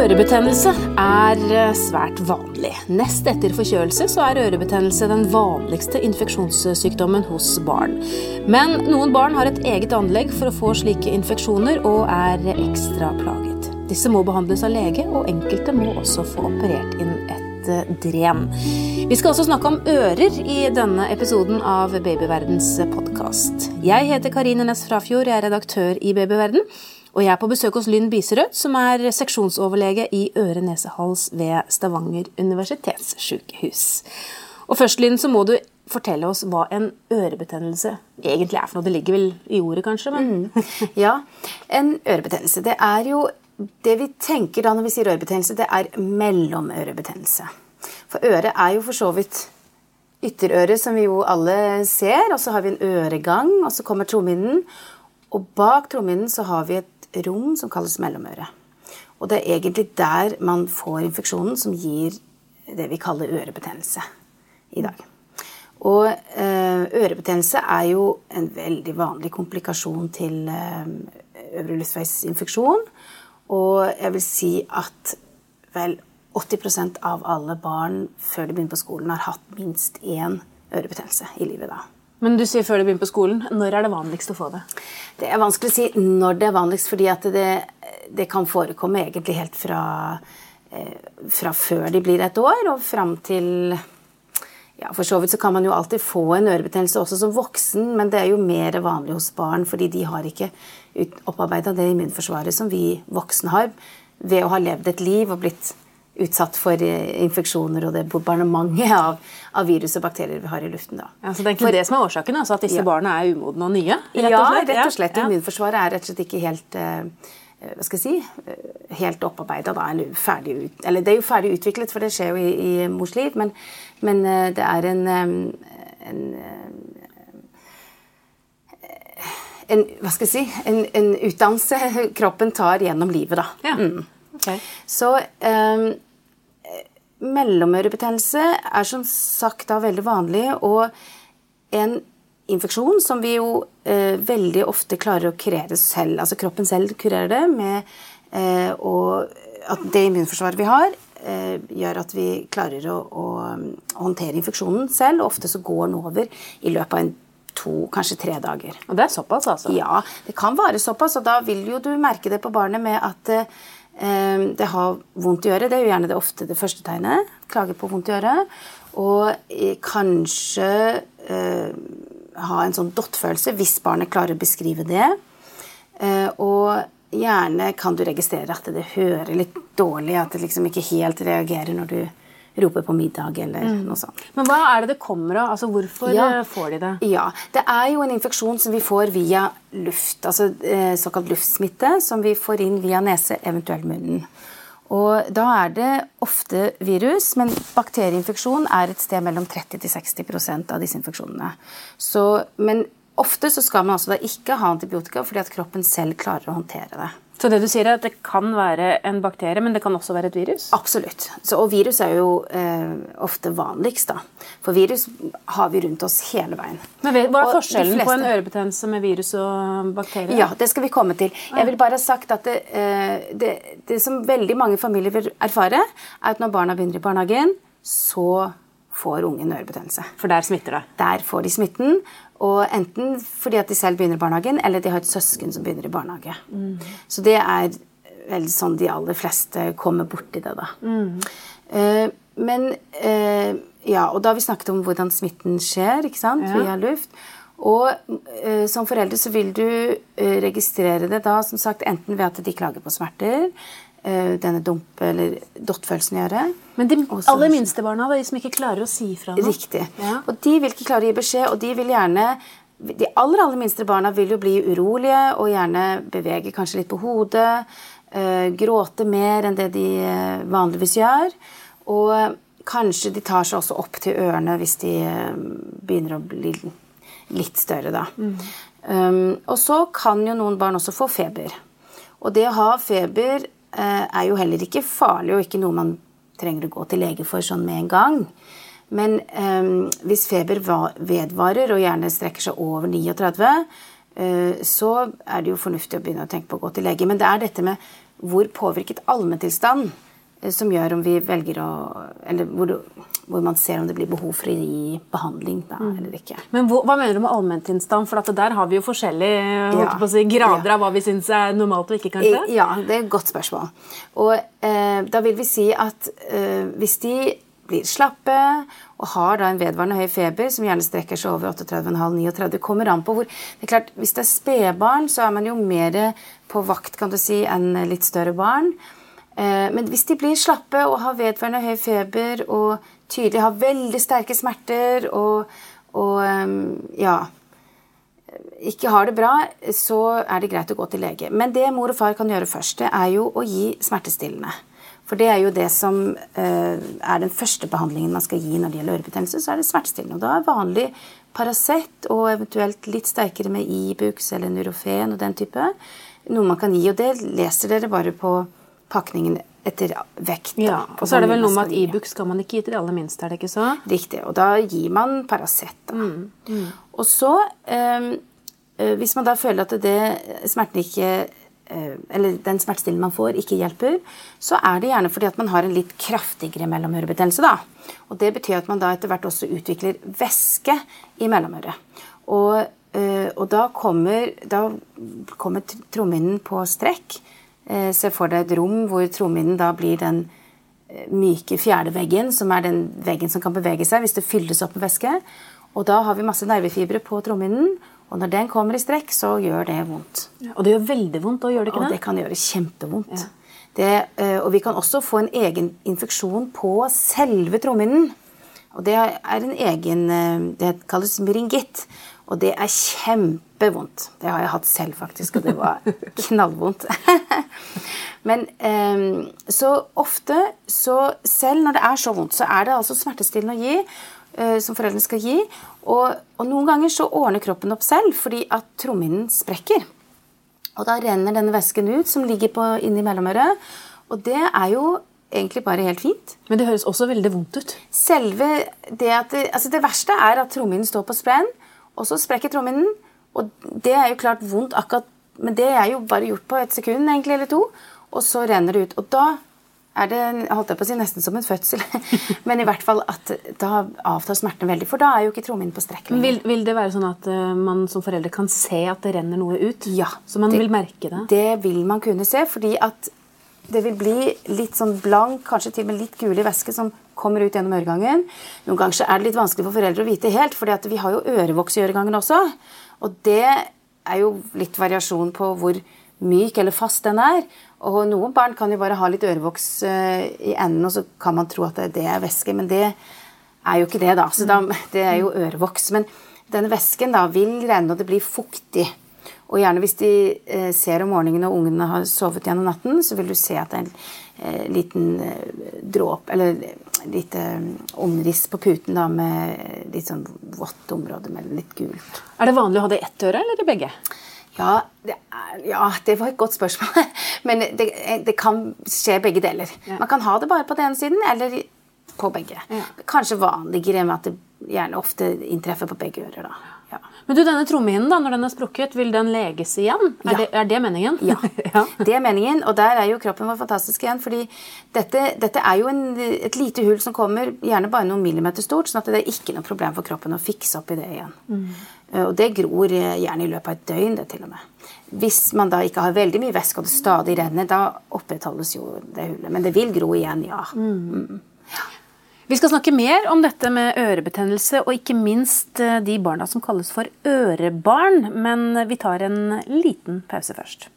Ørebetennelse er eh, svært vanlig. Nest etter forkjølelse så er ørebetennelse den vanligste infeksjonssykdommen hos barn. Men noen barn har et eget anlegg for å få slike infeksjoner og er ekstra plaget. Disse må behandles av lege, og enkelte må også få operert inn et eh, dren. Vi skal også snakke om ører i denne episoden av Babyverdens podkast. Jeg heter Karine Næss Frafjord, jeg er redaktør i Babyverden. Og jeg er på besøk hos Lynn Biserød, som er seksjonsoverlege i øre-nese-hals ved Stavanger universitetssykehus. Og først, Lynn, så må du fortelle oss hva en ørebetennelse egentlig er for noe. Det ligger vel i ordet, kanskje? Men... Mm. Ja, en ørebetennelse. Det er jo Det vi tenker da når vi sier ørebetennelse, det er mellomørebetennelse. For øret er jo for så vidt ytterøret, som vi jo alle ser. Og så har vi en øregang, og så kommer trommehinnen. Og bak trommehinnen så har vi et rom som kalles mellomøret. Og det er egentlig der man får infeksjonen som gir det vi kaller ørebetennelse i dag. Og eh, ørebetennelse er jo en veldig vanlig komplikasjon til eh, øvre luftveisinfeksjon. Og jeg vil si at vel 80% av alle barn før de begynner på skolen, har hatt minst én ørebetennelse i livet da. Men du sier før de begynner på skolen. Når er det vanligst å få det? Det er vanskelig å si når det er vanligst, fordi det, det, kan forekomme egentlig helt fra, eh, fra, før de blir et år og fram til ja, For så vidt så kan man jo alltid få en ørebetennelse også som voksen, men det er jo mer vanlig hos barn, fordi de har ikke opparbeida det immunforsvaret som vi voksne har, ved å ha levd et liv og blitt utsatt for eh, infeksjoner og det bombardementet av, av, virus og bakterier vi har i luften. Da. Ja, så Det er egentlig for, det som er årsaken? Altså at disse ja. barna er umodne og nye? Rett ja, rett og slett. Ja. Immunforsvaret er rett og slett ikke helt uh, hva skal jeg si, helt opparbeida, eller ferdig ut, Eller det er jo ferdig utviklet, for det skjer jo i, i mors liv, men, men det er en, en, en hva skal jeg si, en, en, utdannelse kroppen tar gjennom livet, da. Ja. Mm. Okay. Så um, Mellomørebetennelse er som sagt da veldig vanlig, og en infeksjon som vi jo eh, veldig ofte klarer å kurere selv. Altså kroppen selv kurerer det med eh, at det immunforsvaret vi har, eh, gjør at vi klarer å, å, håndtere infeksjonen selv. Og ofte så går den over i løpet av en to, kanskje tre dager. Og det er såpass, altså? Ja, det kan være såpass. Og da vil jo du merke det på barnet med at eh, det har vondt i øret. Det er jo gjerne det ofte det første tegnet. Klager på vondt i øret. Og kanskje eh, ha en sånn dottfølelse hvis barnet klarer å beskrive det. Eh, og gjerne kan du registrere at det hører litt dårlig, at det liksom ikke helt reagerer når du roper på middag eller mm. noe sånt. Men hva er det det kommer av? Altså, hvorfor ja, eh, får de det? Ja, Det er jo en infeksjon som vi får via luft, altså eh, såkalt luftsmitte, som vi får inn via nese, eventuelt munnen. Og Da er det ofte virus, men bakterieinfeksjon er et sted mellom 30-60% av disse infeksjonene. Så, men ofte så skal man altså da ikke ha antibiotika fordi at kroppen selv klarer å håndtere det. Så det du sier er at det kan være en bakterie, men det kan også være et virus? Absolutt. Så, og virus er jo eh, ofte vanligst, da. For virus har vi rundt oss hele veien. Men Hva er forskjellen fleste... på en ørebetennelse med virus og bakterier? Ja, Det skal vi komme til. Jeg vil bare ha sagt at det, eh, det, det som veldig mange familier vil erfare, er at når barna begynner i barnehagen, så får ungen ørebetennelse. For der smitter det? Der får de smitten. Og enten fordi at de selv begynner i barnehagen, eller de har et søsken som begynner i barnehage. Mm. Så det er vel sånn de aller fleste kommer borti det, da. Mm. Men uh, Ja, og da har vi snakket om hvordan smitten skjer, ikke sant, ja. via luft. Og eh, som forelder så vil du registrere det da, som sagt, enten ved at de klager på smerter, Eh, denne dump- eller dottfølelsen gjøre. Men de Også, aller minste barna, de som ikke klarer å si fra noe? Riktig. Ja. Og de vil ikke klare å gi beskjed, og de vil gjerne De aller, aller minste barna vil jo bli urolige og gjerne bevege kanskje litt på hodet. Uh, gråte mer enn det de uh, vanligvis gjør. Og kanskje de tar seg også opp til ørene hvis de begynner å bli litt større, da. Mm. Um, og så kan jo noen barn også få feber. Og det å ha feber Eh, er jo heller ikke farlig og ikke noe man trenger å gå til lege for sånn med en gang. Men um, hvis feber vedvarer og gjerne strekker seg over 39, uh, så er det jo fornuftig å begynne å tenke på å gå til lege. Men det er dette med hvor påvirket allmenntilstand eh, som gjør om vi velger å Eller hvor, hvor, man ser om det blir behov for å gi behandling da, mm. eller ikke. Men hva, hva mener du med allmenntilstand? For der har vi jo forskjellige ja, si, grader ja. av hva vi syns er normalt og ikke, kanskje? Ja, det er et godt spørsmål. Og eh, da vil vi si at eh, hvis de blir slappe og har da en vedvarende høy feber som gjerne strekker seg over 38,5-39, kommer an på hvor det er klart, Hvis det er spedbarn, så er man jo mer på vakt kan du si, enn litt større barn. Eh, men hvis de blir slappe og har vedvarende høy feber og tydelig har veldig sterke smerter og, og ja ikke har det bra, så er det greit å gå til lege. Men det mor og far kan gjøre først, det er jo å gi smertestillende. For det er jo det som uh, er den første behandlingen man skal gi når det gjelder ørebetennelse. Så er det smertestillende. Og da er vanlig Paracet og eventuelt litt sterkere med Ibux eller Nurofen og den type noe man kan gi. Og det leser dere bare på pakningen etter vekt. Ja, og så er det vel noe med at Ibux skal man ikke gi til de aller minste, er det ikke så? Riktig. Og da gir man Paracet. Mm. Mm. Og så, eh, hvis man da føler at det, smerten ikke Eh, eller den smertestillende man får, ikke hjelper, så er det gjerne fordi at man har en litt kraftigere mellomørebetennelse. Da. Og det betyr at man da etter hvert også utvikler væske i mellomøret. Og, eh, og da kommer, da kommer trommehinnen på strekk. Eh, se for deg et rom hvor trommehinnen da blir den myke fjerde veggen, som er den veggen som kan bevege seg hvis det fylles opp med væske. Og da har vi masse nervefibre på trommehinnen. Og når den kommer i strekk, så gjør det vondt. Ja, og det gjør veldig vondt òg, gjør det ikke det? Og det kan gjøre kjempevondt. Ja. Det, eh, og vi kan også få en egen infeksjon på selve trommehinnen. Og det er en egen eh, Det kalles myringitt. Og det er kjempevondt. Det har jeg hatt selv, faktisk, og det var knallvondt. Men um, så ofte, så selv når det er så vondt, så er det altså smertestillende å gi. Uh, som foreldrene skal gi. Og, og, noen ganger så ordner kroppen opp selv fordi at trommehinnen sprekker. Og da renner denne væsken ut som ligger på, inni mellomøret. Og det er jo egentlig bare helt fint. Men det høres også veldig vondt ut. Selve Det at det, altså det verste er at trommehinnen står på sprenn, og så sprekker trommehinnen. Og det er jo klart vondt akkurat Men det er jo bare gjort på et sekund egentlig, eller to. Og så renner det ut. Og da er det holdt jeg på å si, nesten som en fødsel. Men i hvert fall at da avtar smertene veldig. For da er jo ikke trommehinnen på strekk lenger. Vil, vil, det være sånn at uh, man som forelder kan se at det renner noe ut? Ja. Så man det, vil merke det? Det vil man kunne se, fordi at det vil bli litt sånn blank, kanskje til og med litt gulig væske som kommer ut gjennom øregangen. Noen ganger er det litt vanskelig for foreldre å vite helt, for vi har jo ørevoks i øregangen også. Og det er jo litt variasjon på hvor myk eller fast den er. Og noen barn kan jo bare ha litt ørevoks eh, i enden, og så kan man tro at det er væske. Men det er jo ikke det, da. Så da, det er jo ørevoks. Men denne væsken da vil renne, og det blir fuktig. Og gjerne hvis de eh, ser om morgenen og ungene har sovet gjennom natten, så vil du se at det er en eh, liten eh, dråp, eller litt eh, omriss på puten da, med litt sånn vått område med litt gult. Er det vanlig å ha det i ett øre eller i begge? Ja det, er, ja, det var et godt spørsmål. Men det, det kan skje begge deler. Ja. Man kan ha det bare på den ene siden eller på begge. Ja. Kanskje vanligere med at det gjerne ofte inntreffer på begge ører. da. Ja. Men du, denne trommehinnen, da, når den er sprukket, vil den leges igjen? Er, ja. det, er det, meningen? Ja. ja. det er meningen, og der er jo kroppen vår fantastisk igjen. fordi dette, dette er jo en, et lite hull som kommer gjerne bare noen millimeter stort, sånn at det er ikke noe problem for kroppen å fikse opp i det igjen. Mm. Eh, og det gror gjerne i løpet av et døgn, det til og med. Hvis man da ikke har veldig mye væske og det stadig renner, da opprettholdes jo det hullet. Men det vil gro igjen, ja. Mm. Vi skal snakke mer om dette med ørebetennelse, og ikke minst eh, de barna som kalles for ørebarn. Men vi tar en liten pause først.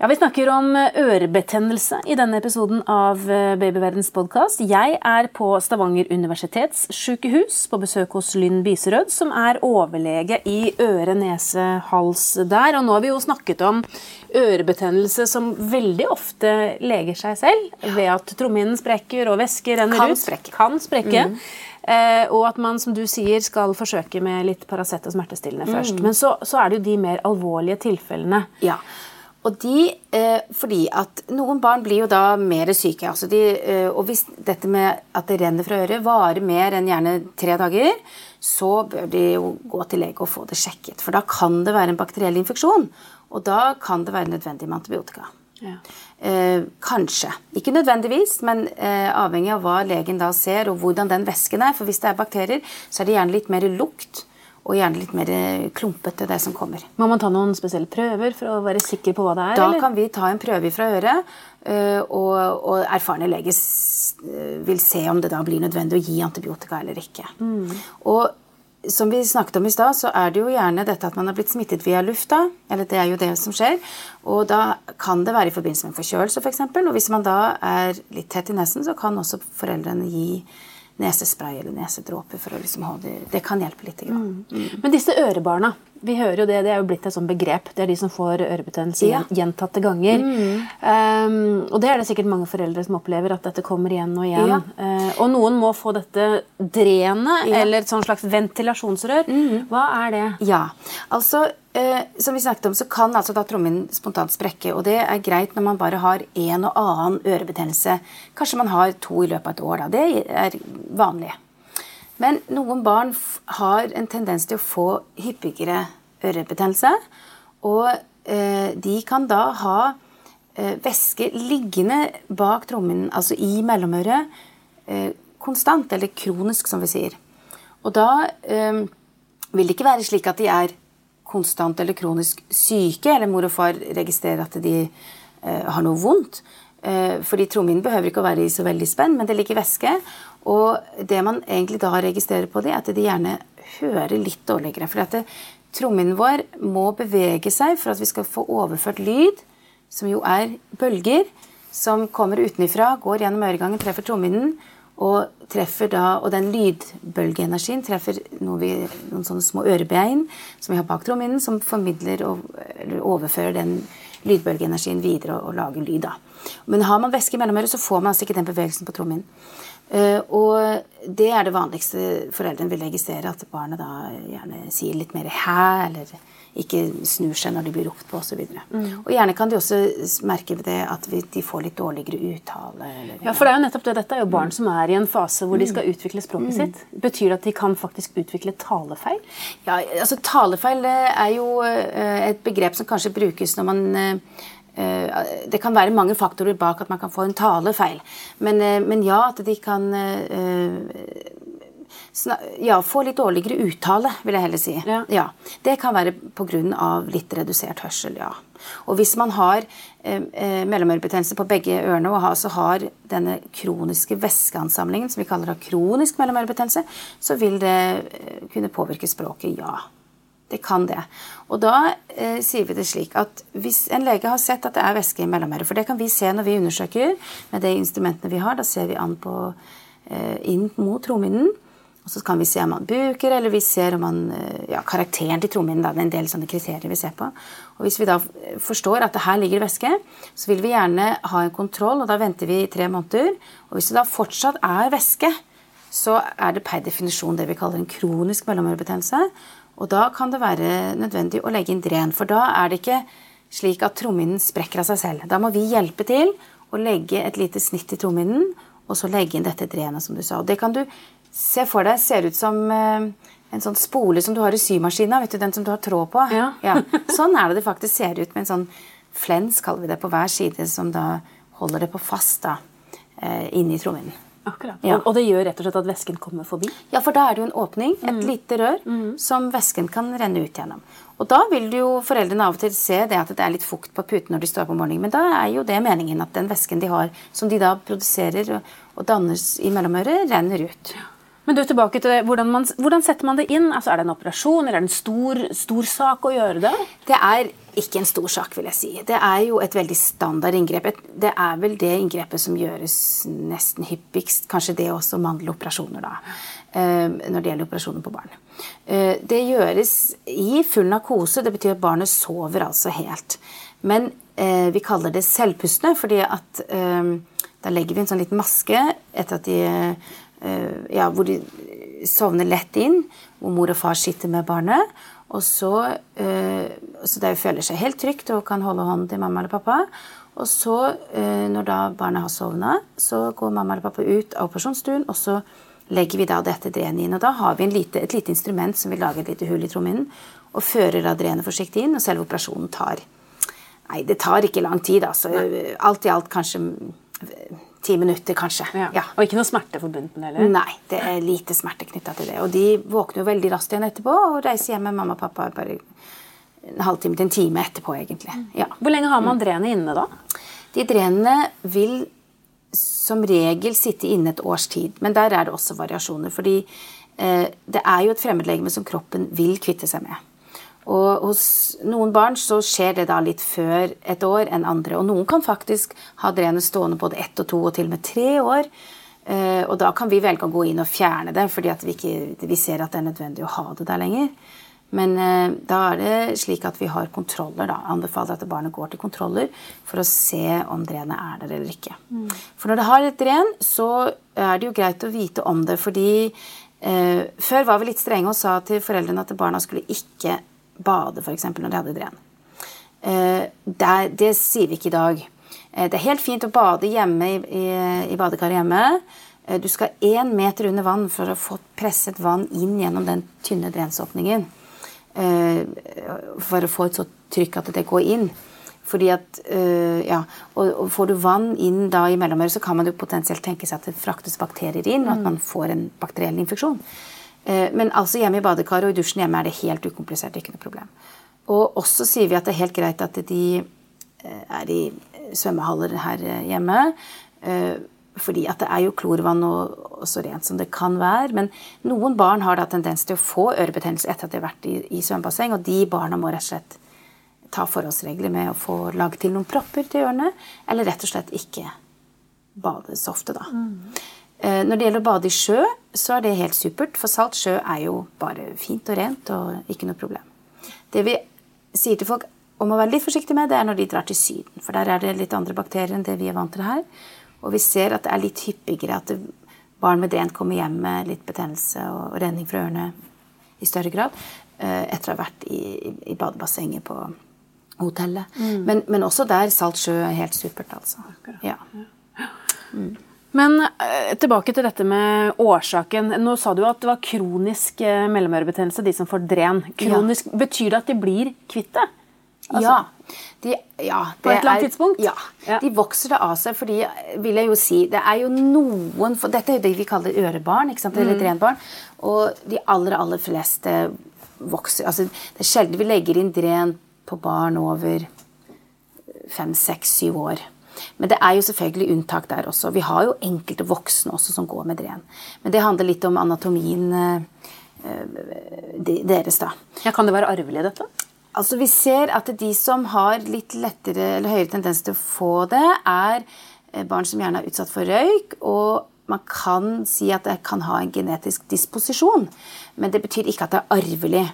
Ja, Vi snakker om ørebetennelse i denne episoden av eh, Babyverdens podkast. Jeg er på Stavanger universitetssykehus på besøk hos Lynn Biserød, som er overlege i øre, nese, hals der. Og nå har vi jo snakket om ørebetennelse som veldig ofte leger seg selv ved at trommehinnen sprekker og væske renner kan ut. Sprekke. Kan sprekke. Mm. Eh, og at man som du sier, skal forsøke med litt Paracet og smertestillende først. Mm. Men så, så, er det jo de mer alvorlige tilfellene. Ja. Og de, eh, fordi at Noen barn blir jo da mer syke. Altså de, eh, og hvis dette med at det renner fra øret varer mer enn gjerne tre dager, så bør de jo gå til lege og få det sjekket. For da kan det være en bakteriell infeksjon. Og da kan det være nødvendig med antibiotika. Ja. Eh, kanskje. Ikke nødvendigvis, men eh, avhengig av hva legen da ser, og hvordan den væsken er. For hvis det er bakterier, så er det gjerne litt mer lukt. Og gjerne litt mer eh, klumpete, det som kommer. Må man ta noen spesielle prøver for å være sikker på hva det er? Da eller? kan vi ta en prøve fra øret, eh, og, og erfarne leger eh, vil se om det da blir nødvendig å gi antibiotika eller ikke. Og som vi snakket om i stad, så er det jo gjerne dette at man har blitt smittet via lufta. Eller det er jo det som skjer. Og da kan det være i forbindelse med en forkjølelse, f.eks. For eksempel. og hvis man da er litt tett i nesen, så kan også foreldrene gi nesespray eller nesedråper for å liksom ha det Det kan hjelpe litt. Grann. Men disse ørebarna, vi hører jo det, det er jo blitt et sånt begrep. Det er de som får ørebetennelse Ja. gjentatte ganger. Um, og det er det sikkert mange foreldre som opplever at dette kommer igjen og igjen. Ja. Uh, og noen må få dette drenet, Ja. eller et slags ventilasjonsrør. Hva er det? Ja, altså eh, Som vi snakket om, så kan altså da trommen spontant sprekke. Og det er greit når man bare har en og annen ørebetennelse. Kanskje man har to i løpet av et år. da, Det er vanlig. Men noen barn har en tendens til å få hyppigere ørebetennelse. Og eh, de kan da ha eh, væske liggende bak trommen, altså i mellomøret, eh, konstant, eller kronisk, som vi sier. Og da eh, vil det ikke være slik at de er konstant eller kronisk syke, eller mor og far registrerer at de eh, har noe vondt. Eh, fordi trommehinnen behøver ikke å være i så veldig spenn, men det ligger væske. Og det man egentlig da registrerer på det, er at de gjerne hører litt dårligere. For trommehinnen vår må bevege seg for at vi skal få overført lyd, som jo er bølger, som kommer utenifra, går gjennom øregangen, treffer trommehinnen, og og den lydbølgeenergien treffer noe vi, noen sånne små ørebein som vi har bak trommehinnen, som formidler og overfører den lydbølgeenergien videre og, og lage lyd. da. Men har man væske i mellomøret, så får man altså ikke den bevegelsen på trommehinnen. Uh, og det er det vanligste foreldrene vil registrere, at barnet da gjerne sier litt mer 'hæ', eller ikke snur seg når de blir ropt på osv. Mm. Og gjerne kan de også merke det at vi, de får litt dårligere uttale. Eller, Ja, for det er jo nettopp det. Dette er jo barn som er i en fase hvor de skal utvikle språket sitt. Betyr det at de kan faktisk utvikle talefeil? Ja, altså Talefeil er jo eh, et begrep som kanskje brukes når man eh, eh, Det kan være mange faktorer bak at man kan få en talefeil. Men, men ja, at de kan ja, få litt dårligere uttale, vil jeg heller si. Ja. Det kan være pga. litt redusert hørsel, ja. Og hvis man har eh, eh, mellomørebetennelse på begge ørene og har, så har denne kroniske væskeansamlingen, som vi kaller det kronisk mellomørebetennelse, så vil det eh, kunne påvirke språket, ja. Det kan det. Og da eh, sier vi det slik at hvis en lege har sett at det er væske i mellomøret, for det kan vi se når vi undersøker med de instrumentene vi har, da ser vi an på eh, inn mot trommehinnen. Og så kan vi se om man buker, eller vi ser om man eh, Ja, karakteren til trommehinnen. Det er en del sånne kriterier vi ser på. Og hvis vi da eh, forstår at det her ligger væske, så vil vi gjerne ha en kontroll, og da venter vi i tre måneder. Og hvis det da fortsatt er væske, så er det per definisjon det vi kaller en kronisk mellomørebetennelse. Og da kan det være nødvendig å legge inn dren, for da er det ikke slik at trommehinnen sprekker av seg selv. Da må vi hjelpe til å legge et lite snitt i trommehinnen, og så legge inn dette drenet, som du sa. Og det kan du se for deg ser ut som eh, en sånn spole som du har i symaskina, vet du, den som du har tråd på. Ja. Sånn er det det faktisk ser ut, med en sånn flens, kaller vi det, på hver side, som da holder det på fast da, eh, inni trommehinnen. Akkurat. Ja. Og, det gjør rett og slett at væsken kommer forbi? Ja, for da er det jo en åpning, et lite rør, som væsken kan renne ut gjennom. Og da vil jo foreldrene av og til se det at det er litt fukt på puten når de står på morgenen. Men da er jo det meningen at den væsken de har, som de da produserer og, og dannes i mellomøret, renner ut. Men du, tilbake til det. Hvordan, man, hvordan setter man det inn? Altså, er det en operasjon, eller er det en stor, stor sak å gjøre det? Det er ikke en stor sak, vil jeg si. Det er jo et veldig standard inngrep. Det er vel det inngrepet som gjøres nesten hyppigst. Kanskje det også mandeloperasjoner, da. eh, Når det gjelder operasjoner på barn. Eh, Det gjøres i full narkose. Det betyr at barnet sover altså helt. Men eh, vi kaller det selvpustende, fordi at da legger vi en sånn liten maske etter at de ja, hvor de sovner lett inn, hvor mor og far sitter med barnet. Og så, eh, så de føler seg helt trygt og kan holde hånden til mamma eller pappa. Og så, eh, når da barnet har sovna, så går mamma eller pappa ut av operasjonsstuen, og så legger vi da dette drenet inn. Og da har vi en lite, et lite instrument som vil lage et lite hull i trommehinnen, og fører da drenet forsiktig inn, og selve operasjonen tar Nei, det tar ikke lang tid, altså. Alt i alt kanskje eh, ti minutter, kanskje. Ja. Ja. Og ikke noe smerte forbundet med det? Nei, det er lite smerte knytta til det. Og de våkner jo veldig raskt igjen etterpå og reiser hjem med mamma og pappa bare en halvtime til en time etterpå, egentlig. Ja. Hvor lenge har man drenet inne da? De drenene vil som regel sitte inne et års tid, men der er det også variasjoner. Fordi eh, det er jo et fremmedlegeme som kroppen vil kvitte seg med. Og hos noen barn så skjer det da litt før et år enn andre. Og noen kan faktisk ha drenet stående både ett og to og til og med tre år. Eh, og da kan vi velge å gå inn og fjerne det, fordi vi, ikke, vi ser at det er nødvendig å ha det der lenger. Men eh, da er det slik at vi har kontroller. da, Anbefaler at barnet går til kontroller for å se om drenet er der eller ikke. For når det har et dren, så er det jo greit å vite om det. fordi eh, Før var vi litt strenge og sa til foreldrene at barna skulle ikke bade f.eks. når de hadde dren. Eh, det, det sier vi ikke i dag. Eh, det er helt fint å bade hjemme i, i, i badekaret hjemme. Eh, Du skal én meter under vann for å få presset vann inn gjennom den tynne drensåpningen. For å få et så trykk at det går inn. Fordi at, ja, og, og Får du vann inn da i mellomøret, så kan man jo potensielt tenke seg at det fraktes bakterier inn, og at man får en bakteriell infeksjon. Eh, Men altså hjemme i badekaret og i dusjen hjemme er det helt ukomplisert. ikke noe problem. Og også sier vi at det er helt greit at de eh, er i svømmehaller her eh, hjemme. Fordi at det er jo klorvann og, og så rent som det kan være. Men noen barn har da tendens til å få ørebetennelse etter at de har vært i, i svømmebasseng. Og de barna må rett og slett ta forholdsregler med å få lagd til noen propper til ørene. Eller rett og slett ikke bade så ofte, da. Mm. Når det gjelder å bade i sjø, så er det helt supert. For salt sjø er jo bare fint og rent og ikke noe problem. Det vi sier til folk om å være litt forsiktig med, det er når de drar til Syden. For der er det litt andre bakterier enn det vi er vant til her. Og vi ser at det er litt hyppigere at barn med dren kommer hjem med litt betennelse og renning fra ørene i større grad eh, etter å ha vært i, i, badebassenget på hotellet. Men, men også der salt sjø er helt supert, altså. Ja. Men eh, tilbake til dette med årsaken. Nå sa du at det var kronisk eh, mellomørebetennelse, de som får dren. Kronisk, Betyr det at de blir kvitt det? ja. De, ja det På et eller annet tidspunkt? Ja. Ja. De vokser det av seg, fordi vil jeg jo si, det er jo noen for Dette er jo det vi kaller ørebarn, ikke sant? eller Mm. drenbarn. Og de aller, aller fleste vokser altså Det er sjelden vi legger inn dren på barn over fem, seks, syv år. Men det er jo selvfølgelig unntak der også. Vi har jo enkelte voksne også som går med dren. Men det handler litt om anatomien eh, eh, deres, da. Ja, Kan det være arvelig, dette? Altså Vi ser at de som har litt lettere eller høyere tendens til å få det, er eh, barn som gjerne er utsatt for røyk. Og man kan si at det kan ha en genetisk disposisjon. Men det betyr ikke at det er arvelig.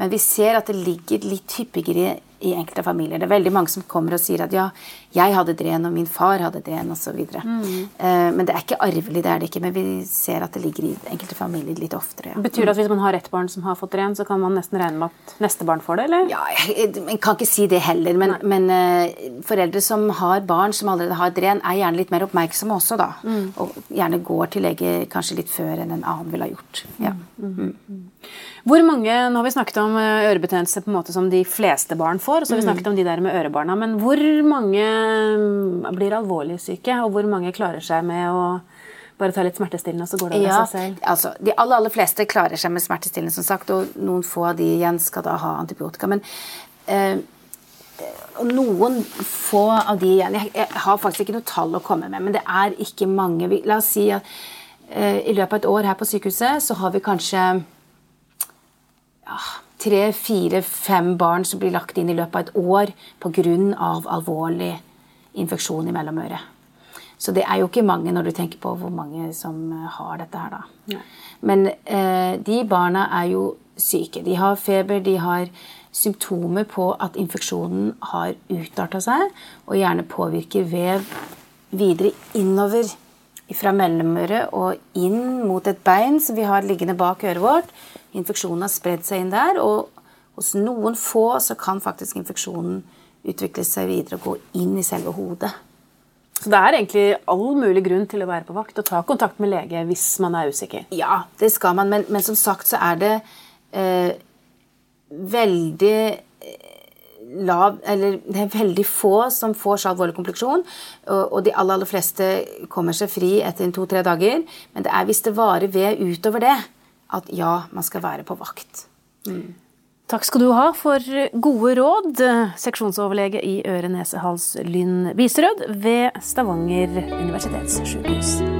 Men vi ser at det ligger litt hyppigere i enkelte familier. Det er veldig mange som kommer og sier at ja, jeg hadde dren, og min far hadde dren, osv. Mm. Men det er ikke arvelig, det er det ikke. Men vi ser at det ligger i enkelte familier litt oftere. Ja. Betyr det at hvis man har ett barn som har fått dren, så kan man nesten regne med at neste barn får det? eller? Ja, jeg, jeg kan ikke si det heller, men, men eh, foreldre som har barn som allerede har dren, er gjerne litt mer oppmerksomme også, da. Og gjerne går til lege kanskje litt før enn en annen ville ha gjort. Ja. Hvor mange, Nå har vi snakket om eh, ørebetennelse på en måte som de fleste barn får, og så har vi snakket om de der med ørebarna, men hvor mange mm, blir alvorlig syke, og hvor mange klarer seg med å bare ta litt smertestillende, så går det av Ja, seg selv? altså, de aller, aller fleste klarer seg med smertestillende, som sagt, og noen få av de igjen skal da ha antibiotika. Men eh, noen få av de igjen jeg, jeg har faktisk ikke noe tall å komme med, men det er ikke mange. Vi, la oss si at eh, i løpet av et år her på sykehuset så har vi kanskje tre, fire, fem barn som blir lagt inn i løpet av et år pga. alvorlig infeksjon i mellomøret. Så det er jo ikke mange når du tenker på hvor mange som eh, har dette her, da. Men eh, de barna er jo syke. De har feber, de har symptomer på at infeksjonen har utarta seg, og gjerne påvirker vev videre innover fra mellomøret og inn mot et bein som vi har liggende bak øret vårt. Infeksjonen har spredd seg inn der, og hos noen få så kan faktisk infeksjonen utvikle seg videre og gå inn i selve hodet. Så det er egentlig all mulig grunn til å være på vakt og ta kontakt med lege hvis man er usikker. Ja, det skal man, men, men som sagt så er det eh, veldig lav Eller det er veldig få som får så alvorlig kompleksjon. Og, de aller, aller fleste kommer seg fri etter to-tre dager. Men det er hvis det varer ved utover det, at ja, man skal være på vakt. Mm. Takk skal du ha for gode råd, seksjonsoverlege i øre, nese, hals, Lynn Biserød ved Stavanger universitetssykehus.